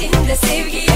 içinde sevgi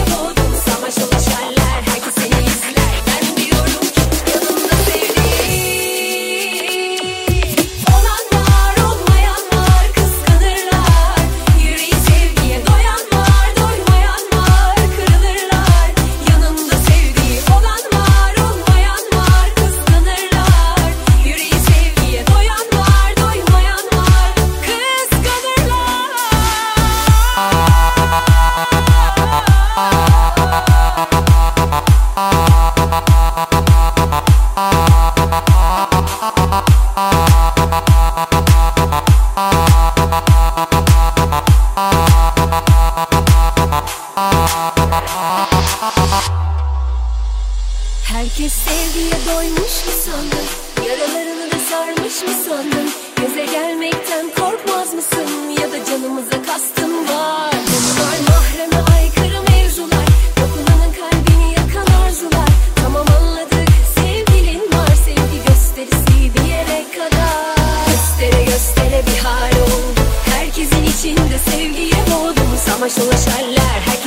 Herkes sevgiye doymuş mu sandın? Yaralarını da sarmış mı sandın? Göze gelmekten korkmaz mısın? Ya da canımıza kastın var. Bunlar mahreme aykırı mevzular. Dokunanın kalbini yakan arzular. Tamam anladık sevgilin var. Sevgi gösterisi bir yere kadar. Göstere göstere bir hal oldu. Herkesin içinde sevgiye boğdum Samaş dolaşarlar herkes